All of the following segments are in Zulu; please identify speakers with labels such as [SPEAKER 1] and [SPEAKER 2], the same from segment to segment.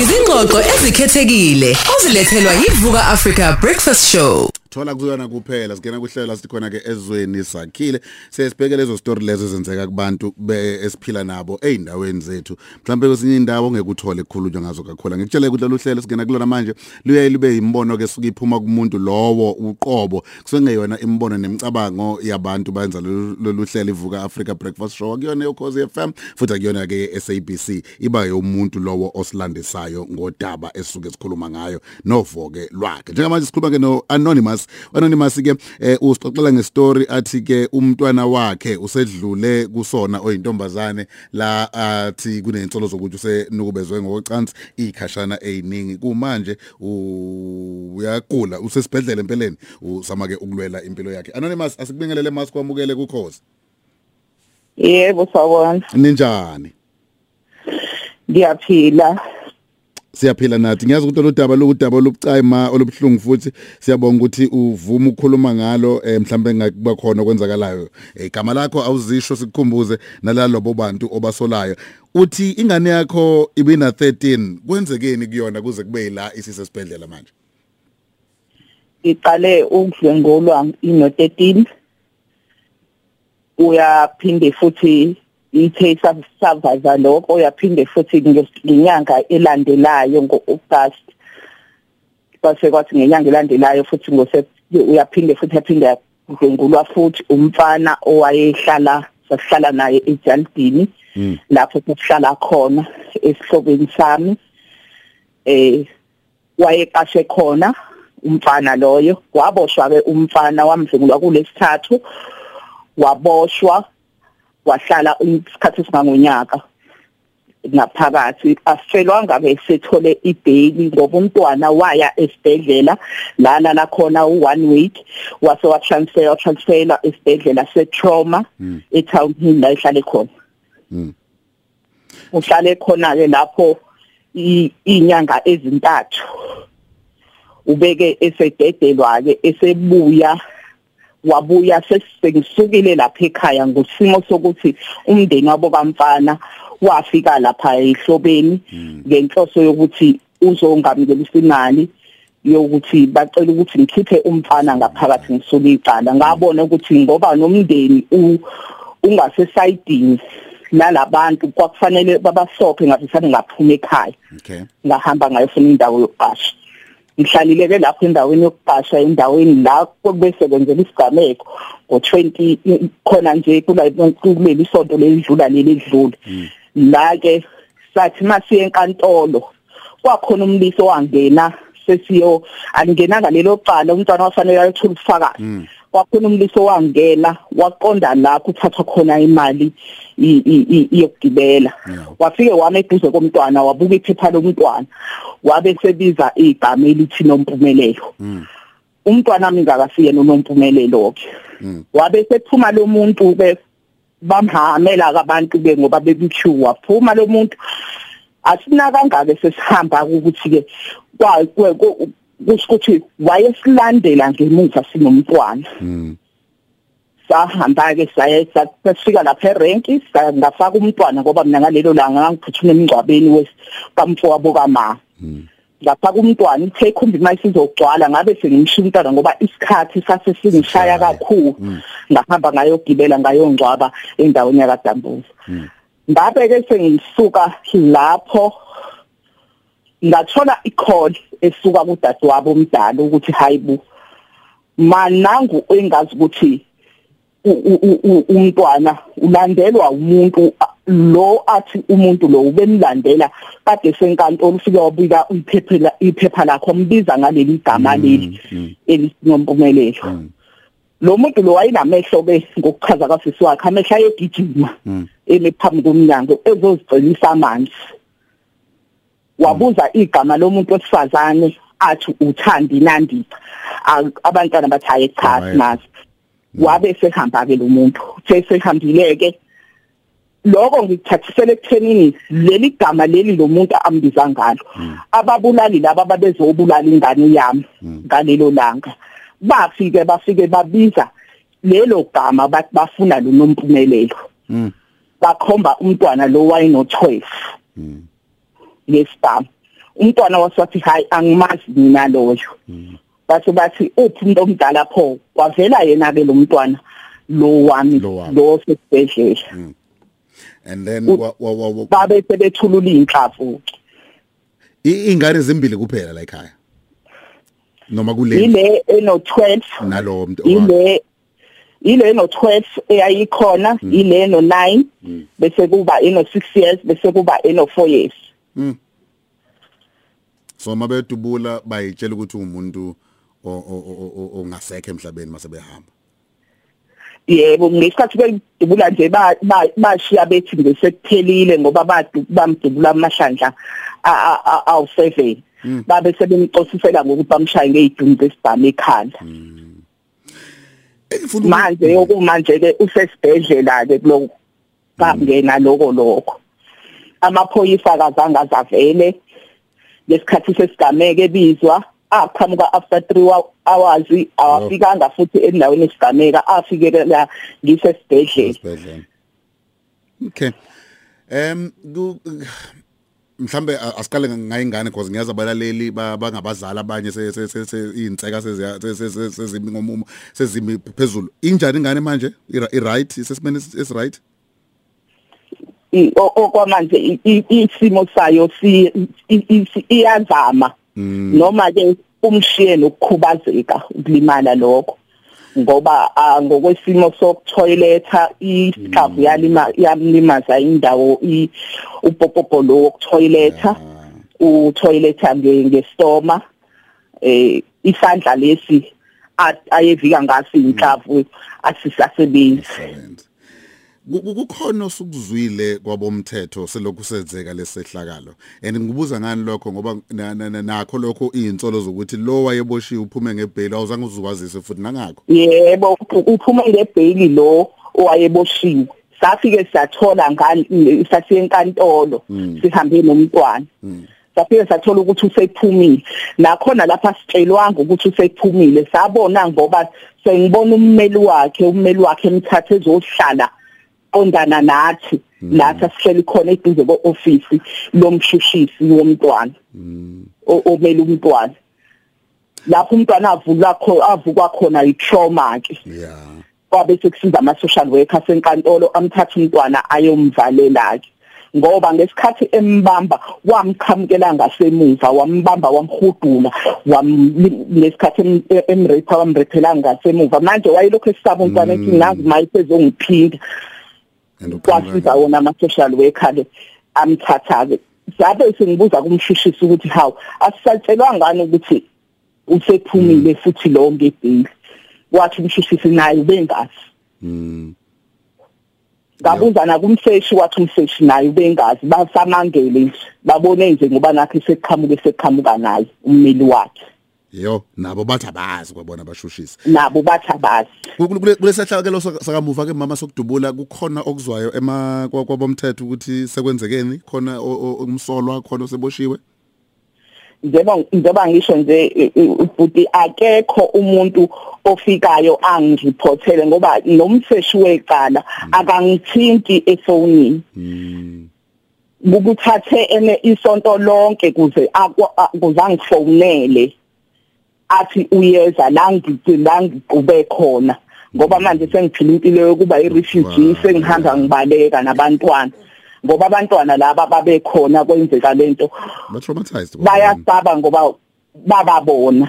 [SPEAKER 1] Izingxoxo ezikhethekile ozilethelwa yivuka Africa Breakfast Show.
[SPEAKER 2] Thola kuyona kuphela. Singena kuhlelo la sithi khona ke ezweni sakhile sesibheke lezo story lezo ezenzeka kubantu esiphila nabo eindaweni zethu. Mhlawumbe kwesinye indawo ngeke uthole kukhulunywa ngazo kakhulu. Ngikutshela ukuthi lolu hlelo singena kulona manje. Luye libe imbono ke suka iphuma kumuntu lowo uqobo. Kusengeyona imbono nemicabango yabantu benza lolu hlelo ivuka Africa Breakfast Show. Akuyona yokhozi FM futhi akuyona ke SABC iba yomuntu lowo osilandisayo ngodaba esuke sikhuluma ngayo novoke lwakhe. Njengamanje sikhuluma ke no anonymous anonymous anonymous ke eh, usixoxela ngestory athi ke umntwana wakhe usedlule kusona oyintombazane la athi kunensolo zokuthi usenukubezwe ngocansi ikhashana eziningi kumanje uyaqula usesibhedlela empeleni usama ke ukulwela impilo yakhe anonymous asikubingelele mask kwamukele kukhozi
[SPEAKER 3] Yebo sawona.
[SPEAKER 2] Ninjani?
[SPEAKER 3] Ngiyaphila.
[SPEAKER 2] Siyaphila nathi. Ngiyazi ukuthi oludaba lokudaba olubucayima olubhlungu futhi. Siyabonga ukuthi uvuma ukukhuluma ngalo eh, mhlambe ngakuba khona okwenzakalayo. Eh, igama lakho awuzisho sikukhumbuze nalalobo bantu obasolayo. Uthi ingane yakho ibina 13 kwenzekeni kuyona kuze kube la isisesibhedlela manje?
[SPEAKER 3] Iqale ukudlwengulwa ino 13 uyaphinde futhi ithe savaza lokho uyaphinde futhi ngenyanga elandelayo ngo-August base kwathi ngenyanga elandelayo futhi uyaphinde futhi aphinde kudlengulwa futhi umfana owayehlala sasihlala naye eJaldini
[SPEAKER 2] hmm.
[SPEAKER 3] lapho sihlala khona esihlobeni sami eh wayeqashe khona umfana loyo waboshwa ke umfana wamdlengulwa kulesithathu waboshwa wahlala isikhathi singangonyaka ngaphakathi afelwanga ke sethole ibheki ngoba umntwana waya esibhedlela lana la khona u1 week wase wa transfer transferla esibhedlela setrauma
[SPEAKER 2] hmm.
[SPEAKER 3] etown hill la ihlale khona
[SPEAKER 2] hmm.
[SPEAKER 3] uhlale khona ke lapho inyanga ezintathu ubeke esededelwa ke esebuya wabuya sesengisukile lapha ekhaya ngosimo sokuthi umndeni wabo kamfana wafika lapha ehlobeni
[SPEAKER 2] hmm.
[SPEAKER 3] ngenhloso yokuthi uzongamkelisa imali yokuthi bacela ukuthi ngikhiphe umfana ngaphakathi ngisuka icala. Ngabona ukuthi ngoba nomndeni ungasesayidini lalabantu kwakufanele babasophe ngathi sane ngaphuma ekhaya. Ngahamba ngayofuna indawo yokuqasha ngihlalile ke lapho endaweni yokuqasha endaweni la kubesebenzela isigameko. Ngo20 khona nje kuleli sonto lelidlula leli lidlula la ke sathi masiye enkantolo kwakhona umliso wangena sesiyo alingena ngalelo cala umntwana wafanele ayothola ubufakazi. Kwakhona umliso wangena waqonda la kuthathwa khona imali iyokugibela wafike wama eduze komntwana wabuka iphepha lomntwana wabe sebiza igama elithi nompumelelo. Umntwana mingakafike nonompumelelo ke. Wabe sephuma lo muntu ke bamhamela abantu ke ngoba bebithuwa phuma lo muntu asina kangake sesihamba ukuthi ke ukuthi wayesilandela ngemuva sinomntwana. Sahamba ke saye safika lapha erenki ngafaka umntwana ngoba mina ngalelo langa ngangiphuthuma emingcwabeni wesikamfowabo kama ngafaka umntwana ithe khumbi mayisizogcwala ngabe sengimshiya umntwana ngoba isikhathi sase singishaya kakhulu. Ngahamba ngayogibela ngayongcwaba endaweni yakadambuza. Ngabe ke sengisuka lapho ngathola icall esuka kudadewabo omdala ukuthi hayibo manangu engazi ukuthi umntwana ulandelwa umuntu lo athi umuntu lo ubemlandela kade senkantolo ufike wabika iphepha iphepha lakho mbiza ngaleli gama leli elinompumelelo. Lo muntu lo wayinamehlo ke ngokuchaza kasisi wakhe amehlo ayegijima emephambi komnyango ezozicelisa amanzi wabuza igama lomuntu wesifazane athi uthandi nandipha abantwana bathi hayi cha sinazi wabe sehamba ke lo muntu sesehambile ke lokho ngikuthathisele ekuthenini leli gama leli lo muntu ambiza ngalo. Ababulali laba babezobulala ingane yami ngalelo langa bafike bafike babiza lelo gama bathi bafuna lo nompumelelo. Bakhomba umntwana lo wayeno 12 yesibhamu umntwana wasathi hayi angimazi mina loyo. Bathi bathi uphi umuntu omdala pho? Wavela yena ke lo mntwana lo wami
[SPEAKER 2] Lo
[SPEAKER 3] sesibhedlela
[SPEAKER 2] and then
[SPEAKER 3] U-
[SPEAKER 2] wa- wa- wa- wa-
[SPEAKER 3] babe sebethulula inhlavu
[SPEAKER 2] ingane zimbili kuphela la ekhaya? Noma kule?
[SPEAKER 3] Ile eno 12
[SPEAKER 2] nalo muntu
[SPEAKER 3] ile ile no 12 eyayikhona ile no 9 bese kuba eno 6 years bese kuba eno 4 years.
[SPEAKER 2] So mabedubula bayitshela ukuthi umuntu ongasekho emhlabeni mase behamba?
[SPEAKER 3] Yebo ngesikhathi bedubula nje ba- ba- bashiya bethi ngesekuphelile ngoba bamdubula amahlandla a- a- awu 7 babe sebemxosisela ngokuthi bamshaye ngezidumbu zesibhamu ekhanda.
[SPEAKER 2] Engifuna
[SPEAKER 3] manje okumanje ke usesibhedlela ke kuloko bangena lokho lokho amaphoyisa akazange azavele. Lesikhathi sesigameke bizwa aqhamuka after 3 hours awafikanga futhi endaweni esigameka afikela ngisesibhedlela
[SPEAKER 2] esibhedlela. Okay. Em ku mhlambe a- asiqale ngayingane because ngiyazi abalaleli ba- bangabazali abanye se- se- se- se- iy'nseka seziya- se- se- se- sezimi ngomumo sezimi phezulu. Injani ingane manje? I- i-right? Isesimeni esi- esi-right
[SPEAKER 3] I- o- okwamanje isimo sayo si iyazama. Noma ke umshiye nokukhubazeka ukulimala lokho. Ngoba ngokwesimo sokuthoiletha ihlavu yalima yamlimaza indawo i- upopopo lo wokuthoiletha uthoiletha nge ngestoma eh isandla lesi ayevika ngaso inhlavu asisasebenzi
[SPEAKER 2] Ku- ku- kukhona osukuzwile kwabomthetho selokhu senzeka lesehlakalo and ngibuza ngani lokho ngoba na- na- na- nakho lokho izinsolo zokuthi lo wayeboshiwe uphume ngebheli awuzange uzukwazise futhi nangakho.
[SPEAKER 3] Yebo uphuma ngebheli lo owayeboshiwe. Safike sathola ngani sasiye enkantolo sihambe nomntwana. Safike sathola ukuthi usephumile. Nakhona lapha sitshelwanga ukuthi usephumile. Sabona ngoba sengibona ummeli wakhe ummeli wakhe emthathe ezohlala ondana nathi lathi asihleli khona eduze ko-ofisi lomshushisi womntwana omele umntwana lapho umntwana avula kho avukwa khona itrauma ke
[SPEAKER 2] yeah
[SPEAKER 3] kwabe sekusiza ama social worker senkantolo amthatha umntwana ayomvalela ke ngoba ngesikhathi embamba wamqhamukela ngasemuva wambamba wamhudula wam ngesikhathi em- emrepha wamrephela ngasemuva manje wayelokho esaba umntwana ethi nazi mayisezongiphinda
[SPEAKER 2] and
[SPEAKER 3] kwasiza wona ama social worker ke amthatha ke sabe sengibuza kumshushisi ukuthi hawu asisatshelwa ngani ukuthi usephumile futhi lo ngebheli wathi umshushisi naye ubengazi
[SPEAKER 2] mm
[SPEAKER 3] ngabuza nakumseshi wathi umseshi naye ubengazi basamangele nje babone nje ngoba nakhe sekuqhamuke sekuqhamuka naye ummeli wakhe.
[SPEAKER 2] Yo nabo bathi abazi kwabona abashushisi.
[SPEAKER 3] Nabo bathi abazi.
[SPEAKER 2] Kulesahlakelo sakamuva ke mama sokudubula kukhona okuzwayo ema kwa- kwabomthetho ukuthi sekwenzekeni? Khona umsolwa khona oseboshiwe?
[SPEAKER 3] Njengoba njengoba ngisho nje e, e, ubhuti akekho umuntu ofikayo angiriphothele ngoba nomseshi weqala akangithinti efonini. Ukuthathe ene isonto lonke kuze akwa- a- kuze angifonele. Athi uyeza la ngithi la ngiqube khona. Ngoba manje sengiphila impilo yokuba i-refugee sengihamba ngibaleka nabantwana. Ngoba abantwana laba babekhona kwenzeka lento bayasaba ngoba bababona.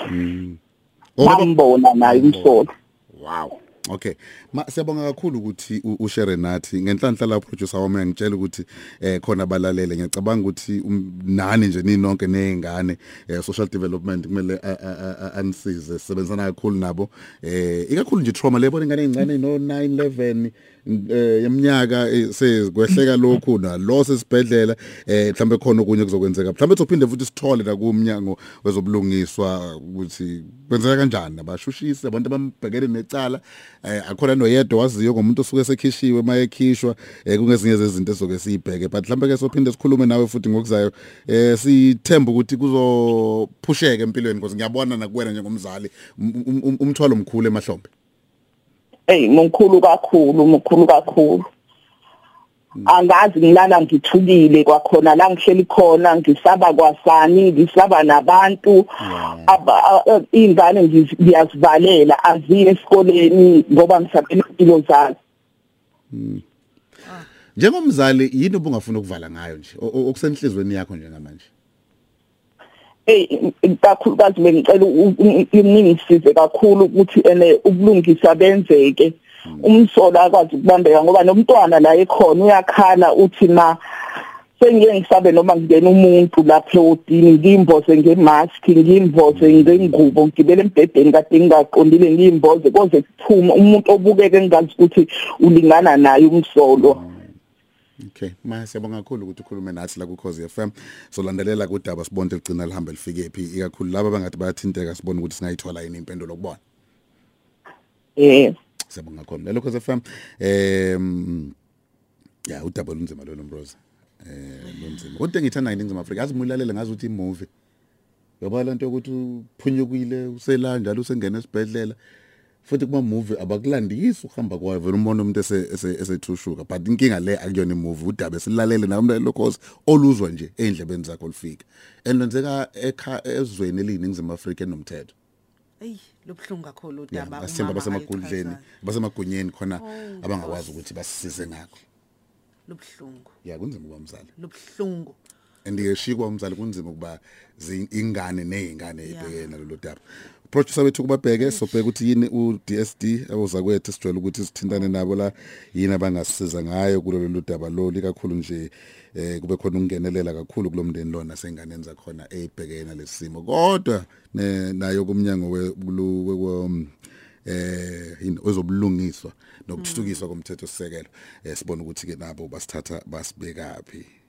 [SPEAKER 2] Baba-
[SPEAKER 3] bambona naye umsolo
[SPEAKER 2] wow. Okay. Ma siyabonga kakhulu ukuthi ushare nathi ngenhlanhla la producer wami ngitshela ukuthi eh khona balalele. Ngiyacabanga ukuthi um, nani nje ninonke nezingane eh, social development kumele a- a- a- a- anisize sebenzana kakhulu nabo. Eh ikakhulu nje trauma lebona ingane ezincane no 9 11 eh yeminyaka eh, sekwehleka lokhu na lo sesibhedlela eh mhlambe khona okunye kuzokwenzeka. Mhlambe sophinde futhi sithole la kumnyango wezobulungiswa ukuthi kwenzeka kanjani abashushisi abantu abambhekene necala. Eh akhona noyedwa waziyo ngomuntu osuke sekhishiwe mayekhishwa eh kungezinye zezinto ezoke siyibheke. But mhlambe ke sophinde sikhulume nawe futhi ngokuzayo eh sithemba ukuthi kuzophusheka empilweni because ngiyabona nakuwena njengomzali um- um- um- umthwalo mkhulu emahlombe
[SPEAKER 3] hey mkhulu kakhulu mkhulu kakhulu. Angazi ngilala ngithukile kwakhona la ngihleli khona ngisaba kwasani ngisaba nabantu. Ingane ngiyazivalela aziye esikoleni ngoba ngisabela impilo zazo
[SPEAKER 2] njengomzali yini obungafuna ukuvala ngayo nje okusenhlizweni yakho njengamanje
[SPEAKER 3] eh kakhulukazi bengicela umningisize kakhulu ukuthi ene ubulungisa benzeke. Umsolo akwazi ukubambeka ngoba nomntwana la ekhona uyakhala uthi ma sengiye ngisabe noma ngingena umuntu lapha odini ngimboze ngemask ngimboze ngengubo ngibele embhedeni kade ngingaqondile ngimboze koze kuphuma umuntu obukeke engazi ukuthi ulingana naye umsolo.
[SPEAKER 2] Okay, ma siyabonga kakhulu ukuthi ukhulume nathi la ku Cause FM. Solandelela kudaba sibonke ligcina lihambe lifike phi ikakhulu laba bangathi bayathinteka sibone ukuthi singayithola yini impendulo kubona.
[SPEAKER 3] eh
[SPEAKER 2] Siyabonga kakhulu. Lelo Cause FM em ya udaba lunzima lo Mroza. Eh lunzima. Kodwa engithanda iningizimu Afrika azi mulalele ngazi ukuthi imovie. Yoba lento ukuthi uphunyukile usela njalo usengena esibhedlela. Futhi kuma movie abakulandisi uhamba kwayo vele umbona umuntu ese ese- esethushuka but inkinga le akuyona imovie udaba esilalele nami lo cause oluzwa nje endlebeni zakho lifika enlenzeka ekha ezweni eliningizimu Afrika enomthetho.
[SPEAKER 4] Eyi lobhlungu kakhulu
[SPEAKER 2] yeah
[SPEAKER 4] udaba
[SPEAKER 2] basemba
[SPEAKER 4] umama
[SPEAKER 2] basemagundleni
[SPEAKER 4] ayichazayo.
[SPEAKER 2] basemagunyeni khona
[SPEAKER 4] Oh,
[SPEAKER 2] abangakwazi ukuthi basisize ngakho.
[SPEAKER 4] Lobhlungu
[SPEAKER 2] yeah kunzima kuba umzali
[SPEAKER 4] lobhlungu
[SPEAKER 2] andiyeshikwa umzali kunzima ukuba zi- ingane nezingane
[SPEAKER 4] Yeah.
[SPEAKER 2] ebhekene nalolu daba. Producer wethu kubabheke sobheka ukuthi yini uDSD awoza kwethu sijwayele ukuthi sithintane nabo la yini abangasisiza ngayo kulolu lu daba lo likakhulu nje eh kube khona ukungenelela kakhulu kulomndeni lona senganeni zakhona ebhekene lesimo kodwa nayo kumnyango we we- eh yini ozobulungiswa nokuthuthukiswa komthetho sisekelo eh sibona ukuthi ke nabo basithatha basibekaphi.